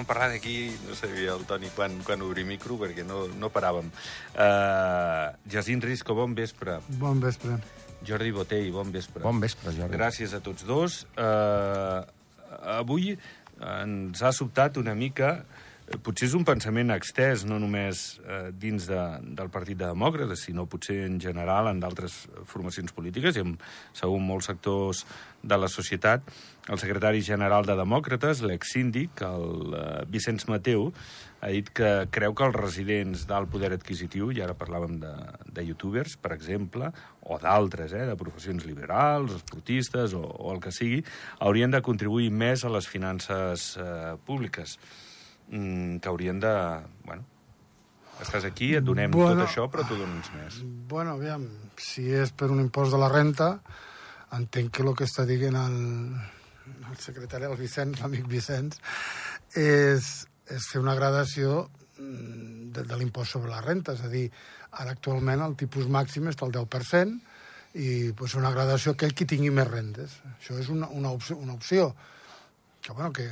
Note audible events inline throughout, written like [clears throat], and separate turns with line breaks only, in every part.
Estàvem parlant aquí, no sabia el Toni quan, quan obrir micro, perquè no, no paràvem. Uh, Jacint Risco, bon vespre.
Bon vespre.
Jordi Botell, bon vespre.
Bon vespre, Jordi.
Gràcies a tots dos. Uh, avui ens ha sobtat una mica potser és un pensament extès, no només eh, dins de, del Partit de Demòcrates, sinó potser en general en d'altres formacions polítiques i en, segur, molts sectors de la societat. El secretari general de Demòcrates, l'exsíndic, el eh, Vicenç Mateu, ha dit que creu que els residents d'alt poder adquisitiu, i ara parlàvem de, de youtubers, per exemple, o d'altres, eh, de professions liberals, esportistes o, o el que sigui, haurien de contribuir més a les finances eh, públiques mm, que haurien de... Bueno, estàs aquí, et donem bueno, tot això, però tu dones més.
Bueno, aviam, si és per un impost de la renta, entenc que el que està dient el, el secretari, el Vicenç, l'amic Vicenç, és, és fer una gradació mm, de, de l'impost sobre la renta. És a dir, ara actualment el tipus màxim està al 10% i pues, una gradació aquell qui tingui més rendes. Això és una, una, opció, una opció. Que, bueno, que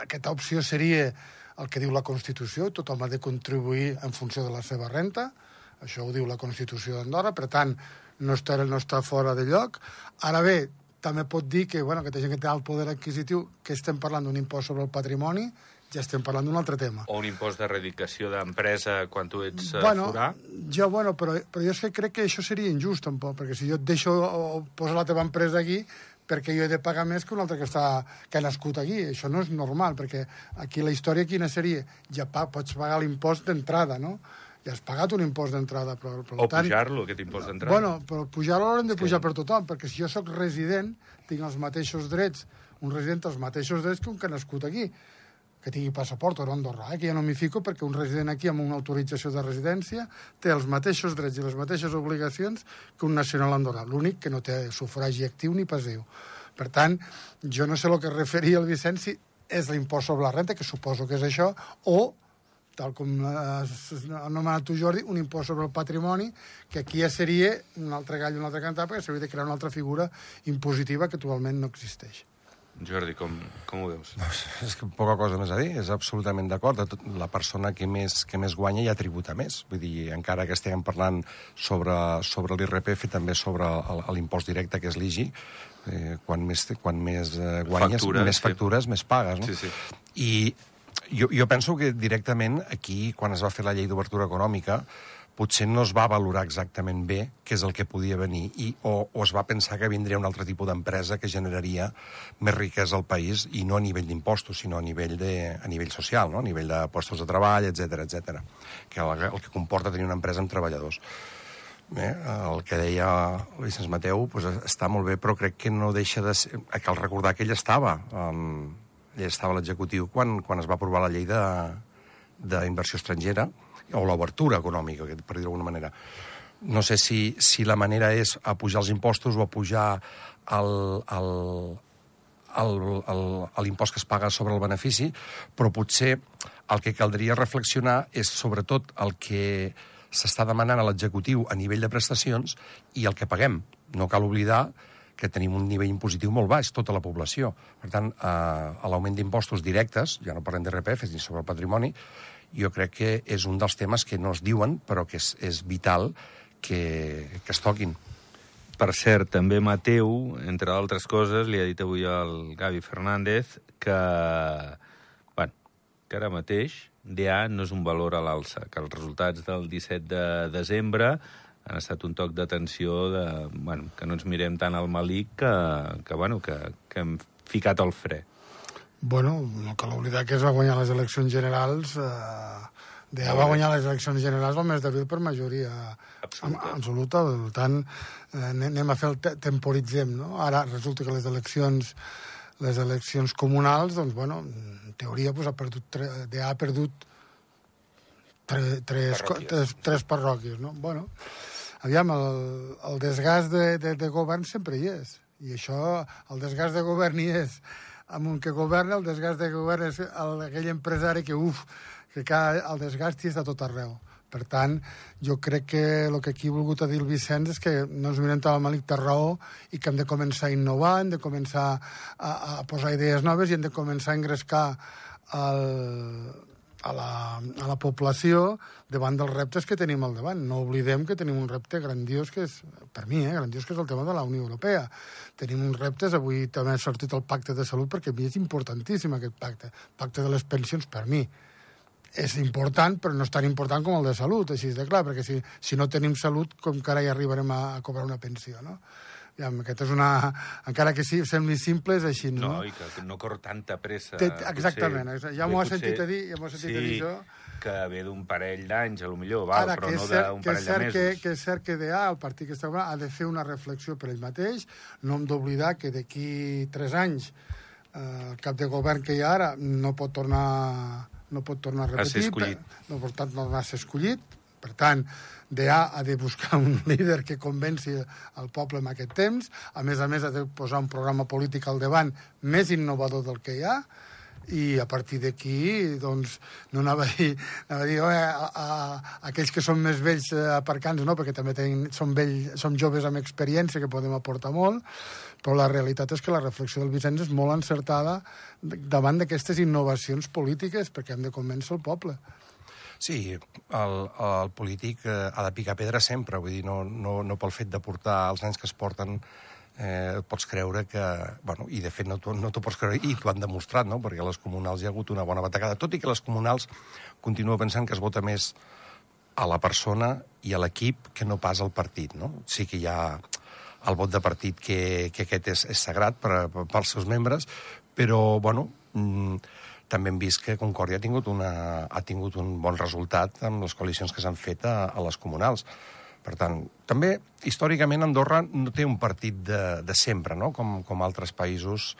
aquesta opció seria el que diu la Constitució, tothom ha de contribuir en funció de la seva renta, això ho diu la Constitució d'Andorra, per tant, no està, no està fora de lloc. Ara bé, també pot dir que, bueno, que té gent que té alt poder adquisitiu, que estem parlant d'un impost sobre el patrimoni, ja estem parlant d'un altre tema.
O un impost d'erradicació d'empresa quan tu ets eh,
bueno,
forà.
Jo, bueno, però, però jo és que crec que això seria injust, tampoc, perquè si jo et deixo o poso la teva empresa aquí, perquè jo he de pagar més que un altre que, està, que ha nascut aquí. Això no és normal, perquè aquí la història quina seria? Ja pa, pots pagar l'impost d'entrada, no? Ja has pagat un impost d'entrada, però... Per
o pujar-lo, aquest impost d'entrada.
Bueno, però pujar-lo l'haurem de pujar sí. per tothom, perquè si jo sóc resident, tinc els mateixos drets, un resident té els mateixos drets que un que ha nascut aquí que tingui passaport o Andorra, eh? que ja no m'hi fico perquè un resident aquí amb una autorització de residència té els mateixos drets i les mateixes obligacions que un nacional andorrà, l'únic que no té sufragi actiu ni passiu. Per tant, jo no sé el que referia el Vicenci, és l'impost sobre la renta, que suposo que és això, o tal com has anomenat tu, Jordi, un impost sobre el patrimoni, que aquí ja seria un altre gall, un altre cantar, perquè s'hauria de crear una altra figura impositiva que actualment no existeix.
Jordi, com, com ho veus?
No, és que poca cosa més a dir, és absolutament d'acord. La persona que més, que més guanya ja tributa més. Vull dir, encara que estiguem parlant sobre, sobre l'IRPF, també sobre l'impost directe, que és l'IGI, eh, quan més, quan més eh, guanyes, factures, més factures, sí. més pagues. No?
Sí, sí.
I jo, jo penso que directament aquí, quan es va fer la llei d'obertura econòmica, potser no es va valorar exactament bé què és el que podia venir i, o, o es va pensar que vindria un altre tipus d'empresa que generaria més riquesa al país i no a nivell d'impostos, sinó a nivell, de, a nivell social, no? a nivell de postos de treball, etc etc. que el, el que comporta tenir una empresa amb treballadors. Bé, el que deia Vicenç Mateu pues, està molt bé, però crec que no deixa de ser... Cal recordar que ell estava, um, ell estava a l'executiu quan, quan es va aprovar la llei d'inversió estrangera, o l'obertura econòmica, per dir d'alguna manera. No sé si, si la manera és a pujar els impostos o a pujar l'impost que es paga sobre el benefici, però potser el que caldria reflexionar és sobretot el que s'està demanant a l'executiu a nivell de prestacions i el que paguem. No cal oblidar que tenim un nivell impositiu molt baix, tota la població. Per tant, eh, l'augment d'impostos directes, ja no parlem d'RPF ni sobre el patrimoni, jo crec que és un dels temes que no es diuen, però que és, és vital que, que es toquin.
Per cert, també Mateu, entre altres coses, li ha dit avui al Gavi Fernández que, bueno, que ara mateix DA no és un valor a l'alça, que els resultats del 17 de desembre han estat un toc d'atenció de, bueno, que no ens mirem tant al malic que, que, bueno, que, que hem ficat el fre.
Bueno, no cal oblidar que es va guanyar les eleccions generals... Eh, de va guanyar les eleccions generals el mes d'abril per majoria absoluta. absoluta. Per tant, eh, anem a fer el te temporitzem, no? Ara resulta que les eleccions les eleccions comunals, doncs, bueno, en teoria pues, ha perdut, tre, de ha perdut tre, tres, parròquies. tres, tres parròquies, no? Bueno, aviam, el, el desgast de, de, de govern sempre hi és. I això, el desgast de govern hi és amb un que governa, el desgast de govern és el, aquell empresari que, uf, que cada, el desgast hi està tot arreu. Per tant, jo crec que el que aquí ha volgut dir el Vicenç és que no ens mirem amb Malik té raó i que hem de començar a innovar, hem de començar a, a posar idees noves i hem de començar a engrescar el, a la, a la població davant dels reptes que tenim al davant. No oblidem que tenim un repte grandiós que és, per mi, eh, grandiós que és el tema de la Unió Europea. Tenim uns reptes, avui també ha sortit el pacte de salut perquè a mi és importantíssim aquest pacte. Pacte de les pensions, per mi, és important, però no és tan important com el de salut, així de clar, perquè si, si no tenim salut, com que ara hi arribarem a, a cobrar una pensió, no? Ja, aquesta és una... Encara que sí, sembli simple, és així, no?
No, i que no cor tanta pressa.
Té, exactament,
potser,
ja m'ho has sentit a dir, ja m'ho has sentit
sí,
a dir això.
que ve d'un parell d'anys, a lo millor, val,
Ara,
però no d'un parell de mesos.
que, que és cert que DA, el partit que està ha de fer una reflexió per ell mateix. No hem d'oblidar que d'aquí tres anys eh, el cap de govern que hi ha ara no pot tornar, no pot tornar a
A ser
repetir.
escollit.
per- No, per tant, no va ser escollit. Per tant, DA ha de buscar un [laughs] líder que convenci el poble en aquest temps. A més a més, ha de posar un programa polític al davant més innovador del que hi ha i a partir d'aquí, doncs, no anava a dir, anava a dir a, a, a aquells que són més vells eh, aparcant no, perquè també tenim, som, vell, som joves amb experiència que podem aportar molt, però la realitat és que la reflexió del Vicenç és molt encertada davant d'aquestes innovacions polítiques, perquè hem de convèncer el poble.
Sí, el, el polític eh, ha de picar pedra sempre, vull dir, no, no, no pel fet de portar els nens que es porten eh, pots creure que... Bueno, I, de fet, no t'ho no pots creure, i t'ho han demostrat, no?, perquè a les comunals hi ha hagut una bona batacada. Tot i que les comunals continuo pensant que es vota més a la persona i a l'equip que no pas al partit, no? Sí que hi ha el vot de partit que, que aquest és, és sagrat per, per, pels seus membres, però, bueno, mm, també hem vist que Concòrdia ha tingut, una, ha tingut un bon resultat amb les coalicions que s'han fet a, a les comunals. Per tant, també, històricament, Andorra no té un partit de, de sempre, no?, com, com altres països.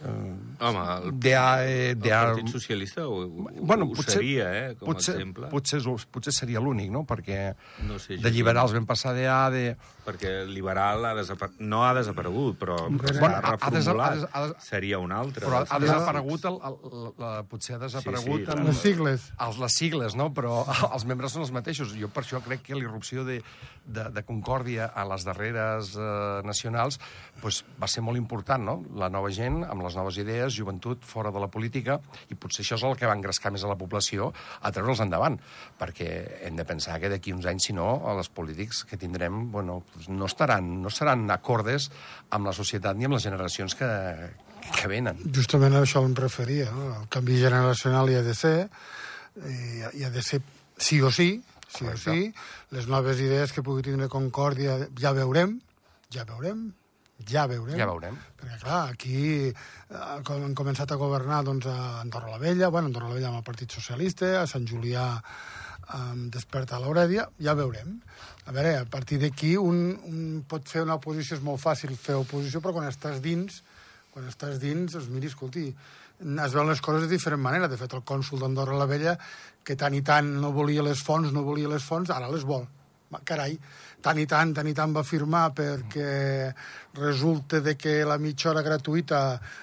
Home, el,
DA, eh,
el
DA...
Partit Socialista ho, ho,
Bueno,
ho
potser,
seria, eh, com
potser,
a exemple.
Potser, potser seria l'únic, no?, perquè
No sé,
de liberals vam passar de A, de...
Perquè el liberal ha desapar... no ha desaparegut, però
Bueno,
està
ha- ha desa-
reformulat.
ha des- ha des-
Seria un altre.
Però ha desaparegut, el, el, el, la, potser ha desaparegut...
Sí, sí,
en-
Les sigles.
els, les sigles, no? Però [laughs] els membres són els mateixos. Jo per això crec que l'irrupció de, de, de Concòrdia a les darreres eh, nacionals pues, va ser molt important, no? La nova gent, amb les noves idees, joventut fora de la política, i potser això és el que va engrescar més a la població a treure'ls endavant, perquè hem de pensar que d'aquí uns anys, si no, els polítics que tindrem bueno, pues no, estaran, no seran acordes amb la societat ni amb les generacions que, que venen.
Justament a això em referia. No? El canvi generacional hi ha de ser, i hi ha de ser sí o sí, sí o
Correcte.
sí. Les noves idees que pugui tindre Concòrdia ja veurem, ja veurem, ja veurem.
Ja veurem.
Perquè, clar, aquí eh, han començat a governar doncs, a Andorra la Vella, bueno, Andorra la Vella amb el Partit Socialista, a Sant Julià amb Desperta a l'Aurèdia, ja veurem. A veure, a partir d'aquí un, un pot fer una oposició, és molt fàcil fer oposició, però quan estàs dins, quan estàs dins, doncs miri, escolti, es veuen les coses de diferent manera. De fet, el cònsul d'Andorra la Vella, que tant i tant no volia les fonts, no volia les fonts, ara les vol. Carai, tant i tant, tant i tant va firmar perquè resulta de que la mitja hora gratuïta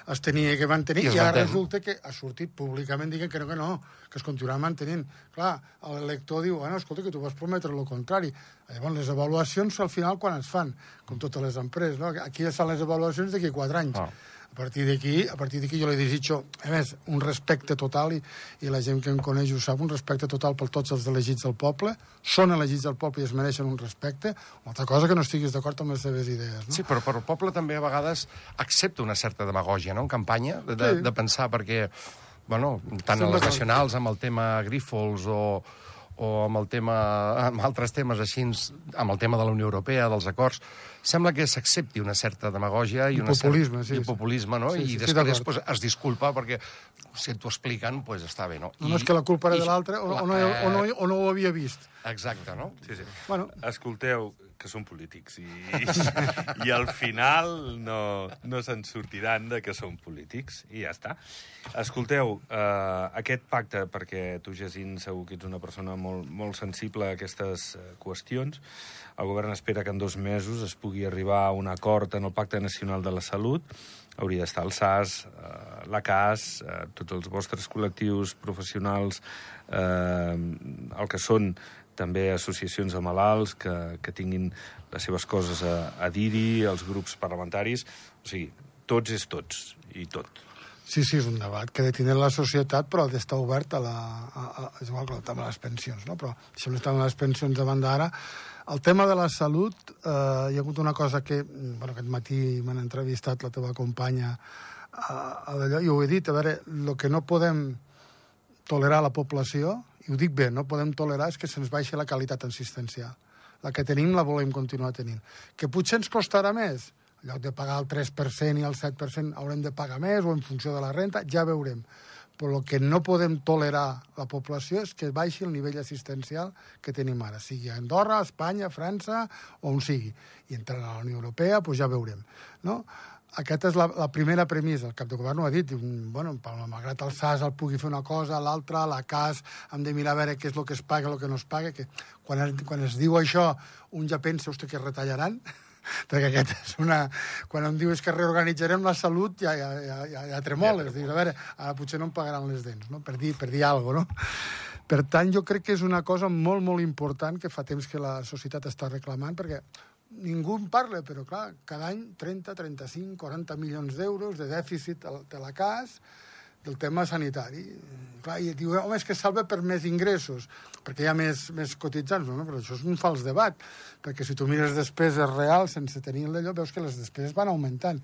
es tenia que mantenir
I
i, ara resulta que ha sortit públicament dient que no, que no, que es continuarà mantenint. Clar, l'elector diu, bueno, escolta, que tu vas prometre el contrari. Llavors, les avaluacions al final quan es fan, com totes les empreses, no? Aquí ja fan les avaluacions d'aquí quatre anys.
Ah.
A partir d'aquí, a partir d'aquí jo li desitjo, a més, un respecte total, i, i la gent que em coneix ho sap, un respecte total per tots els elegits del poble, són elegits del poble i es mereixen un respecte, una altra cosa que no estiguis d'acord amb les seves idees, no?
Sí, però, però el poble també a vegades accepta una certa demagògia, no?, en campanya, de, de,
Sí.
de pensar, perquè, bueno, tant a
Sembla
les nacionals, amb el tema Grífols o, o amb el tema, amb altres temes així, amb el tema de la Unió Europea, dels acords, sembla que s'accepti una certa demagògia i,
I
una
populisme,
certa,
sí,
i
sí.
populisme, no?
Sí, sí,
I
sí,
després
d'acord.
pues, es disculpa perquè si t'ho expliquen, pues està bé, no?
No, no és que la culpa era
i-
de l'altre o, o, no, o, no, o no ho havia vist.
Exacte, no?
Sí, sí.
Bueno,
Escolteu, que són polítics i, [laughs] i al final no, no se'n sortiran de que són polítics i ja està. Escolteu, eh, aquest pacte, perquè tu, Jacint, segur que ets una persona molt, molt sensible a aquestes eh, qüestions, el govern espera que en dos mesos es pugui arribar a un acord en el Pacte Nacional de la Salut, hauria d'estar el SAS, eh, la CAS, eh, tots els vostres col·lectius professionals, eh, el que són també associacions de malalts que, que tinguin les seves coses a, a dir-hi, els grups parlamentaris... O sigui, tots és tots, i tot.
Sí, sí, és un debat que ha de tenir la societat, però ha d'estar obert a la... A, a, és igual que el tema de les pensions, no? Però deixem estar les pensions de banda ara. El tema de la salut, eh, hi ha hagut una cosa que... Bueno, aquest matí m'han entrevistat la teva companya a, a d'allò, i ho he dit, a veure, el que no podem tolerar a la població, i ho dic bé, no podem tolerar és que se'ns baixi la qualitat assistencial. La que tenim la volem continuar tenint. Que potser ens costarà més, en lloc de pagar el 3% i el 7% haurem de pagar més o en funció de la renta, ja veurem. Però el que no podem tolerar la població és que baixi el nivell assistencial que tenim ara, sigui a Andorra, Espanya, França, o on sigui. I entrar a la Unió Europea, doncs ja veurem. No? Aquesta és la, la primera premissa. El cap de govern ho ha dit. Diu, bueno, malgrat el SAS el pugui fer una cosa, l'altra, la CAS, hem de mirar a veure què és el que es paga, el que no es paga. Que quan, es, quan es diu això, un ja pensa, hosti, que retallaran [laughs] perquè aquest és una... Quan em dius que reorganitzarem la salut, ja, ja, ja, ja, ja tremoles. Dius, a veure, ara potser no em pagaran les dents, no? per dir, per dir alguna cosa, no? Per tant, jo crec que és una cosa molt, molt important que fa temps que la societat està reclamant, perquè ningú en parla, però clar, cada any 30, 35, 40 milions d'euros de dèficit de la CAS, del tema sanitari. Clar, I diu, home, és que salva per més ingressos, perquè hi ha més, més cotitzants. No, però això és un fals debat, perquè si tu mires despeses reals sense tenir d'allò, veus que les despeses van augmentant.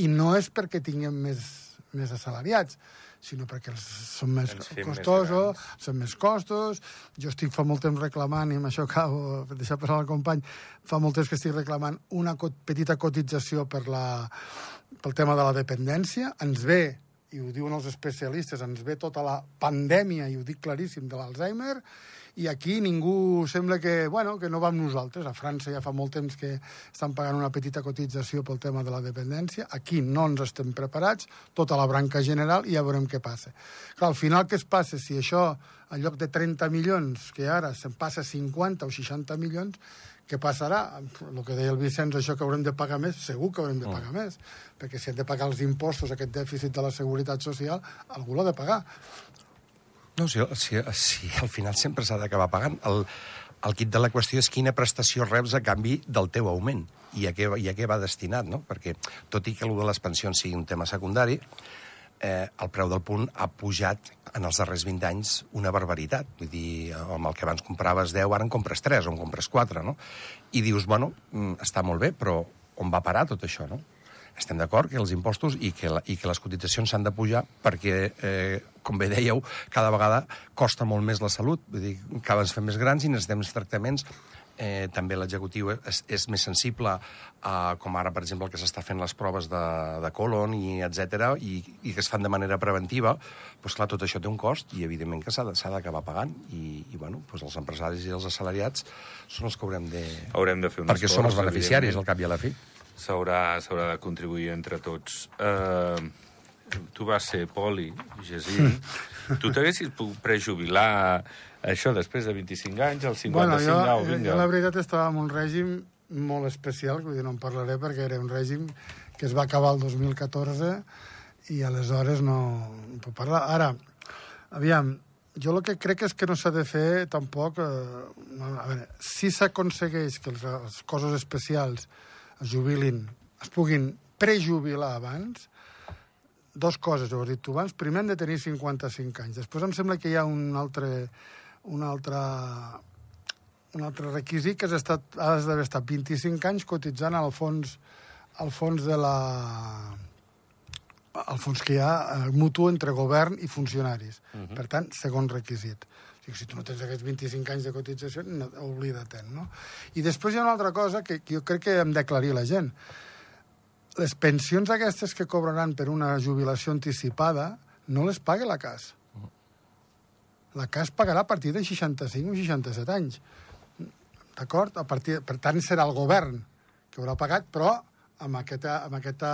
I no és perquè tinguem més, més assalariats, sinó perquè els, són més costosos, més són més costos. Jo estic fa molt temps reclamant, i amb això acabo, per deixar passar el company, fa molt temps que estic reclamant una petita cotització per la, pel tema de la dependència. Ens ve i ho diuen els especialistes, ens ve tota la pandèmia, i ho dic claríssim, de l'Alzheimer, i aquí ningú sembla que, bueno, que no va amb nosaltres. A França ja fa molt temps que estan pagant una petita cotització pel tema de la dependència. Aquí no ens estem preparats, tota la branca general, i ja veurem què passa. Clar, al final què es passa? Si això, en lloc de 30 milions, que ara se'n passa 50 o 60 milions, què passarà? El que deia el Vicenç, això que haurem de pagar més, segur que haurem de oh. pagar més, perquè si hem de pagar els impostos, aquest dèficit de la seguretat social, algú l'ha de pagar.
No, si, si, si al final sempre s'ha d'acabar pagant. El, el kit de la qüestió és quina prestació reps a canvi del teu augment i a què, i a què va destinat, no? Perquè, tot i que el de les pensions sigui un tema secundari, eh, el preu del punt ha pujat en els darrers 20 anys una barbaritat. Vull dir, amb el que abans compraves 10, ara en compres 3 o en compres 4, no? I dius, bueno, mm, està molt bé, però on va parar tot això, no? Estem d'acord que els impostos i que, la, i que les cotitzacions s'han de pujar perquè, eh, com bé dèieu, cada vegada costa molt més la salut. Vull dir, cada ens fem més grans i necessitem més tractaments eh, també l'executiu és, és més sensible a, com ara, per exemple, el que s'està fent les proves de, de colon i etc i, i que es fan de manera preventiva, doncs clar, tot això té un cost i evidentment que s'ha d'acabar pagant i, i bueno, doncs els empresaris i els assalariats són els que haurem de...
Haurem de fer un
Perquè esforç, són els beneficiaris, al cap i a la fi.
S'haurà de contribuir entre tots. Uh, tu vas ser poli, Gesí. tu t'haguessis pogut prejubilar això després de 25 anys, als 55, bueno, jo, au, vinga.
Jo la veritat estava en un règim molt especial, vull dir, no en parlaré perquè era un règim que es va acabar el 2014 i aleshores no, no puc parlar. Ara, aviam, jo el que crec és que no s'ha de fer tampoc... Eh, a veure, si s'aconsegueix que les, les coses especials es jubilin, es puguin prejubilar abans, dos coses, ho has dit tu abans. Primer han de tenir 55 anys. Després em sembla que hi ha un altre un altre, un altre requisit que has, estat, has d'haver estat 25 anys cotitzant al fons, al fons de la el fons que hi ha eh, mutu entre govern i funcionaris. Uh mhm. -huh. Per tant, segon requisit. Sigui, si tu no tens aquests 25 anys de cotització, no, oblida-te'n, no? I després hi ha una altra cosa que, jo crec que hem d'aclarir la gent. Les pensions aquestes que cobraran per una jubilació anticipada no les paga la CAS la CAS pagarà a partir de 65 o 67 anys. D'acord? Partir, per tant, serà el govern que haurà pagat, però amb aquesta, amb aquesta,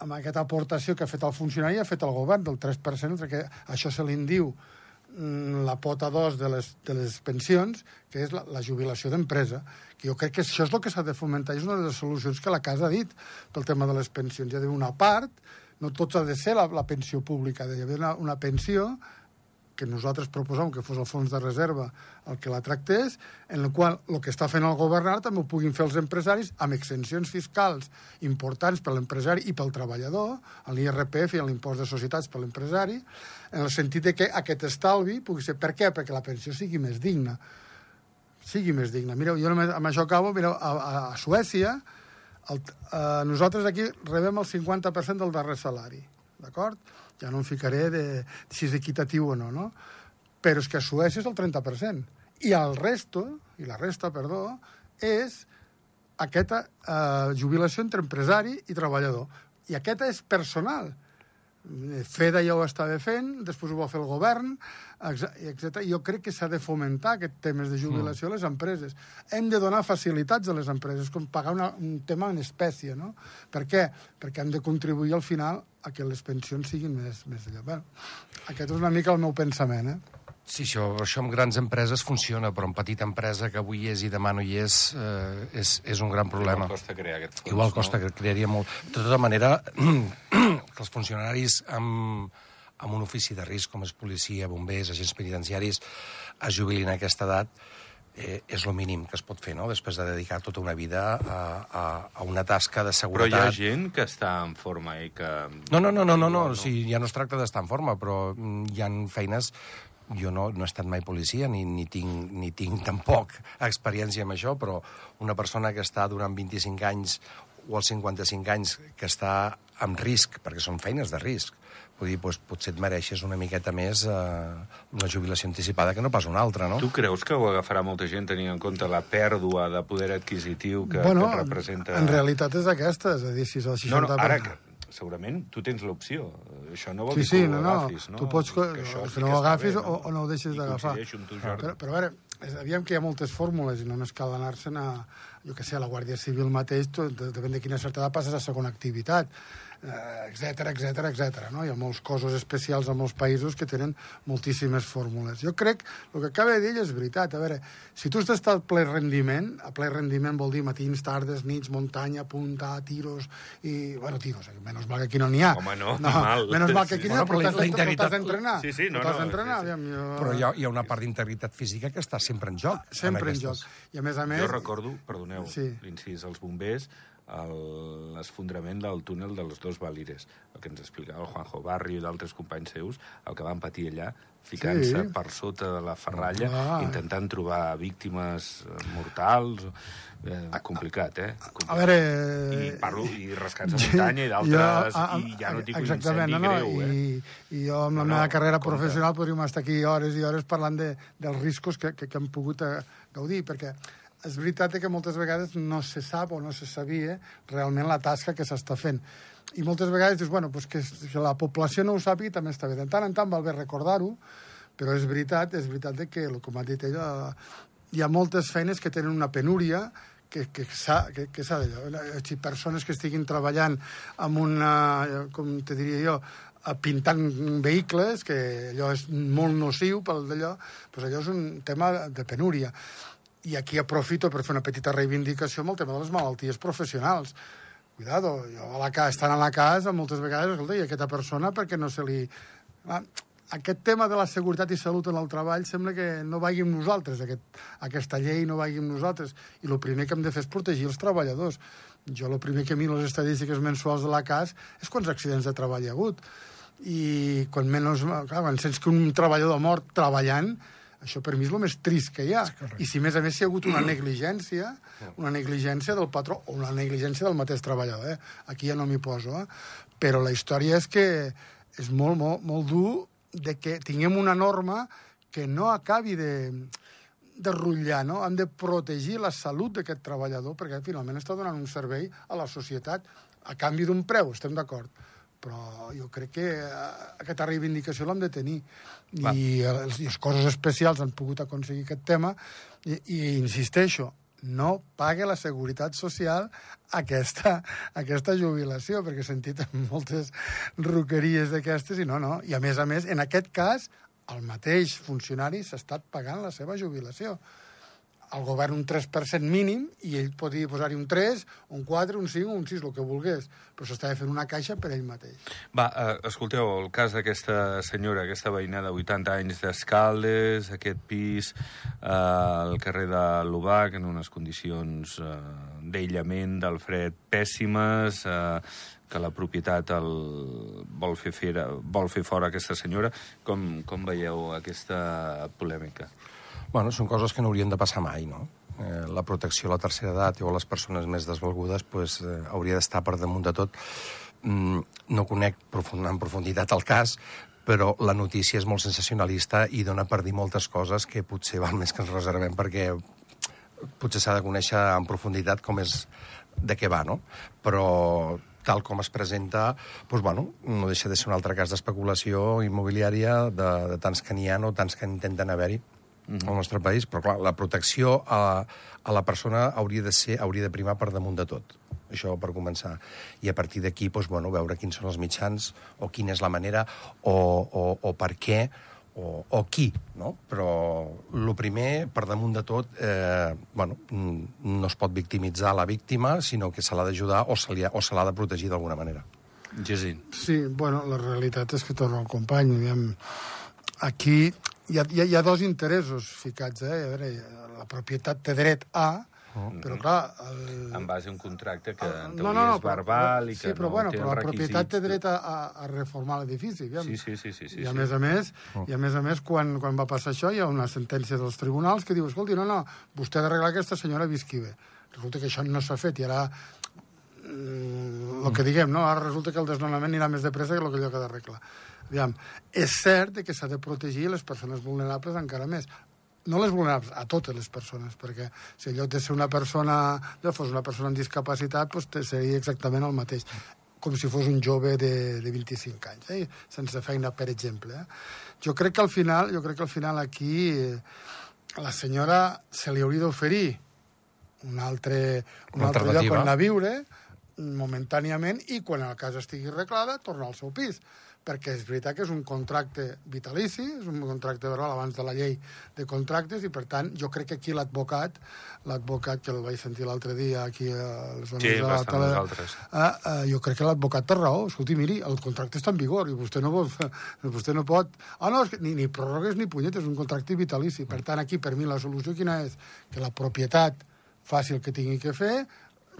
amb aquesta aportació que ha fet el funcionari ha fet el govern del 3%, perquè això se li diu la pota 2 de les, de les pensions, que és la, la jubilació d'empresa, que jo crec que això és el que s'ha de fomentar, és una de les solucions que la Casa ha dit pel tema de les pensions. Hi ha d'haver una part, no tot ha de ser la, la pensió pública, hi ha d'haver una, una pensió que nosaltres proposàvem que fos el fons de reserva el que la tractés, en el qual el que està fent el govern ara també ho puguin fer els empresaris amb exencions fiscals importants per l'empresari i pel treballador, l'IRPF i l'impost de societats per l'empresari, en el sentit de que aquest estalvi pugui ser... Per què? Perquè la pensió sigui més digna. Sigui més digna. Mireu, jo només, amb això acabo, mireu, a, a, a Suècia, el, eh, nosaltres aquí rebem el 50% del darrer salari, d'acord? Ja no em ficaré de, de si és equitatiu o no, no? Però és que a Suècia és el 30%. I el resto, i la resta, perdó, és aquesta eh, jubilació entre empresari i treballador. I aquesta és personal. FEDA ja ho estava fent, després ho va fer el govern, etc. Jo crec que s'ha de fomentar aquest temes de jubilació a les empreses. Hem de donar facilitats a les empreses, com pagar una, un tema en espècie, no? Per què? Perquè hem de contribuir al final a que les pensions siguin més, més allà. Bueno, aquest és una mica el meu pensament, eh?
Sí, això, això amb grans empreses funciona, però en petita empresa que avui és i demà no hi és, eh, és, és un gran problema.
Igual costa crear aquest fons,
Igual costa
no?
que crearia molt. De tota manera, [clears throat] que els funcionaris amb, amb un ofici de risc, com és policia, bombers, agents penitenciaris, es jubilin a aquesta edat, eh, és el mínim que es pot fer, no?, després de dedicar tota una vida a, a, a una tasca de
Però
seguretat.
hi ha gent que està en forma i que...
No, no, no, no, no, no.
Igual,
O sigui, ja no es tracta d'estar en forma, però mm, hi han feines... Jo no, no he estat mai policia, ni, ni, tinc, ni tinc tampoc [laughs] experiència amb això, però una persona que està durant 25 anys o als 55 anys que està amb risc, perquè són feines de risc, vull dir, doncs, potser et mereixes una miqueta més eh, una jubilació anticipada que no pas una altra, no?
Tu creus que ho agafarà molta gent tenint en compte la pèrdua de poder adquisitiu que,
bueno,
que representa...
en realitat és aquesta, és a dir, si és el 60%...
No, no, ara que, segurament tu tens l'opció. Això no vol
Sí,
dir
sí,
que
no,
ho
no.
agafis, no?
Tu pots...
Que això
Que,
sí
no
que
ho agafis
bé,
o, o no ho deixes
I
d'agafar.
coincideixo amb tu, Jordi.
Però, però a veure, és, aviam que hi ha moltes fórmules i només cal anar-se'n a, jo que sé, a la Guàrdia Civil mateix, tu, de- depèn de quina certa edat passes a segona activitat, etc etc etc. no? Hi ha molts cossos especials a molts països que tenen moltíssimes fórmules. Jo crec, el que acaba de dir és veritat. A veure, si tu estàs al ple rendiment, a ple rendiment vol dir matins, tardes, nits, muntanya, punta, tiros, i, bueno, tiros, eh, menys mal que aquí no n'hi ha.
Home, no, mal.
Menys mal que aquí n'hi ha,
però
t'has
integritat-
d'entrenar.
Sí, sí, no,
T'has
no,
d'entrenar,
sí, sí.
aviam, jo...
Però hi ha, hi ha una part d'integritat física que està sempre en joc.
Sempre en joc.
aquestes.
I a més a més...
Jo recordo, perdoneu,
Sí.
l'incís, els bombers, l'esfondrament del túnel dels dos Valires, el que ens explicava el Juanjo Barrio i d'altres companys seus, el que van patir allà, ficant-se
Sí.
per sota de la ferralla,
Clar.
intentant trobar víctimes eh, mortals... Eh, complicat, eh? Complicat.
A veure...
I parlo, i rascats a muntanya i d'altres, i ja no dic un
exactament,
incendi
no, no,
greu, eh?
I, I jo amb la
No, no,
meva carrera
compte.
professional podríem estar aquí hores i hores parlant de, dels riscos que, que, que hem pogut eh, gaudir, perquè és veritat que moltes vegades no se sap o no se sabia realment la tasca que s'està fent. I moltes vegades dius, bueno, pues que, que la població no ho sàpiga també està bé. De tant en tant val bé recordar-ho, però és veritat, és veritat que, com ha dit ella, hi ha moltes feines que tenen una penúria que, que que, que s'ha d'allò. Si persones que estiguin treballant amb una, com te diria jo, eh, pintant vehicles, que allò és molt nociu pel d'allò, doncs allò és un tema de penúria. I aquí aprofito per fer una petita reivindicació amb el tema de les malalties professionals. Cuidado, jo a la casa, estant a la casa, moltes vegades, escolta, i aquesta persona perquè no se li... Aquest tema de la seguretat i salut en el treball sembla que no vagi amb nosaltres, aquest, aquesta llei no vagi amb nosaltres. I el primer que hem de fer és protegir els treballadors. Jo el primer que miro les estadístiques mensuals de la CAS és quants accidents de treball hi ha hagut. I quan menys... Clar, quan sents que un treballador mort treballant, això per mi és el més trist que hi ha. I si, a més a més, hi ha hagut una negligència, una negligència del patró o una negligència del mateix treballador, eh? aquí ja no m'hi poso, eh? però la història és que és molt, molt, molt dur de que tinguem una norma que no acabi de, de rotllar, no? Hem de protegir la salut d'aquest treballador perquè finalment està donant un servei a la societat a canvi d'un preu, estem d'acord. Però jo crec que eh, aquesta reivindicació l'hem de tenir.
Va.
I els coses especials han pogut aconseguir aquest tema. I, i insisteixo, no pague la seguretat social aquesta, [laughs] aquesta jubilació, perquè he sentit [laughs] moltes roqueries d'aquestes i no, no. I a més a més, en aquest cas, el mateix funcionari s'ha estat pagant la seva jubilació. Al govern un 3% mínim i ell podia posar-hi un 3, un 4, un 5, un 6, el que volgués. Però s'estava fent una caixa per ell mateix.
Va, uh, escolteu, el cas d'aquesta senyora, aquesta veïna de 80 anys d'Escaldes, aquest pis uh, al carrer de l'Ubac, en unes condicions uh, d'aïllament, del fred pèssimes, uh, que la propietat el vol fer, fera, vol fer fora aquesta senyora. Com, com veieu aquesta polèmica?
Bueno, són coses que no haurien de passar mai, no? Eh, la protecció a la tercera edat o a les persones més desvalgudes pues, eh, hauria d'estar per damunt de tot. Mm, no conec profund, en profunditat el cas, però la notícia és molt sensacionalista i dona per dir moltes coses que potser val més que ens reservem perquè potser s'ha de conèixer en profunditat com és de què va, no? Però tal com es presenta, doncs, bueno, no deixa de ser un altre cas d'especulació immobiliària de, de tants que n'hi ha o tants que intenten haver-hi mm -hmm. al nostre país, però clar, la protecció a, a la persona hauria de ser hauria de primar per damunt de tot. Això per començar. I a partir d'aquí, doncs, bueno, veure quins són els mitjans, o quina és la manera, o, o, o per què, o, o qui, no? Però el primer, per damunt de tot, eh, bueno, no es pot victimitzar la víctima, sinó que se l'ha d'ajudar o se l'ha de protegir d'alguna manera.
Gesín.
Sí, bueno, la realitat és que torno al company. Diguem, aquí hi ha, hi ha, hi ha dos interessos ficats, eh? A veure, la propietat té dret a, oh. però clar... El...
En base a un contracte que en teoria no, no, no, és verbal i que
sí, però,
no
bueno,
té
però la
requisits.
propietat té dret a, a, a reformar l'edifici.
Sí, sí, sí, sí, sí,
I a
sí.
més a més,
Oh.
i a més a més quan, quan va passar això hi ha una sentència dels tribunals que diu, escolti, no, no, vostè ha d'arreglar que aquesta senyora visqui bé. Resulta que això no s'ha fet i ara el que diguem, no? Ara resulta que el desnonament anirà més de pressa que el que allò que ha d'arreglar. Aviam, és cert que s'ha de protegir les persones vulnerables encara més. No les vulnerables, a totes les persones, perquè si en lloc de ser una persona, ja fos una persona amb discapacitat, doncs te- seria exactament el mateix com si fos un jove de, de 25 anys, eh? sense feina, per exemple. Eh? Jo crec que al final, jo crec que al final aquí eh, a la senyora se li hauria d'oferir un altre, un
Una
altre lloc on anar a viure momentàniament i quan la casa estigui arreglada tornar al seu pis perquè és veritat que és un contracte vitalici, és un contracte verbal abans de la llei de contractes i, per tant, jo crec que aquí l'advocat, l'advocat que el vaig sentir l'altre dia aquí a les zones
Sí,
de la
nosaltres.
Ah, ah, jo crec que l'advocat té raó. Escolti, miri, el contracte està en vigor i vostè no, vol, [laughs] vostè no pot... Ah, no, ni, ni pròrrogues ni punyetes, és un contracte vitalici. Per tant, aquí, per mi, la solució quina és? Que la propietat faci el que tingui que fer,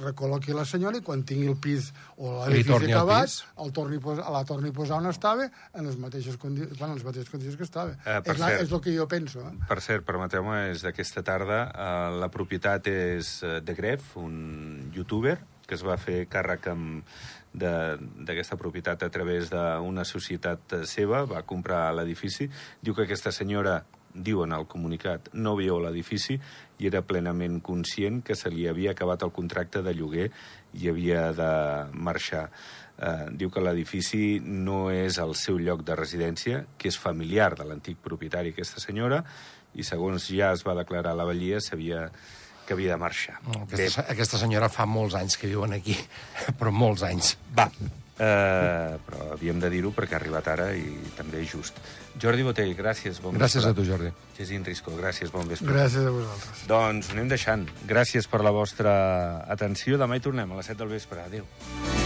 recol·loqui la senyora i quan tingui el pis o l'edifici
el
acabat, el torni, a la torni a posar on estava en les mateixes, condi bueno, en les mateixes condicions que estava.
Eh,
és, la,
cert.
és el que jo penso. Eh?
Per cert, permeteu-me, és d'aquesta tarda. Eh, la propietat és eh, de Gref, un youtuber que es va fer càrrec amb de- d'aquesta propietat a través d'una societat eh, seva, va comprar l'edifici. Diu que aquesta senyora, diuen al comunicat, no a l'edifici i era plenament conscient que se li havia acabat el contracte de lloguer i havia de marxar. Eh, diu que l'edifici no és el seu lloc de residència, que és familiar de l'antic propietari, aquesta senyora, i segons ja es va declarar a la Vallia, sabia que havia de marxar.
Aquesta, aquesta senyora fa molts anys que viuen aquí, [laughs] però molts anys.
Va, eh, però havíem de dir-ho perquè ha arribat ara i també és just. Jordi Botell, gràcies, bon
Gràcies
vespre.
a tu, Jordi.
Gesín Risco, gràcies, bon vespre.
Gràcies a vosaltres.
Doncs anem deixant. Gràcies per la vostra atenció. Demà hi tornem a les 7 del vespre. Adéu.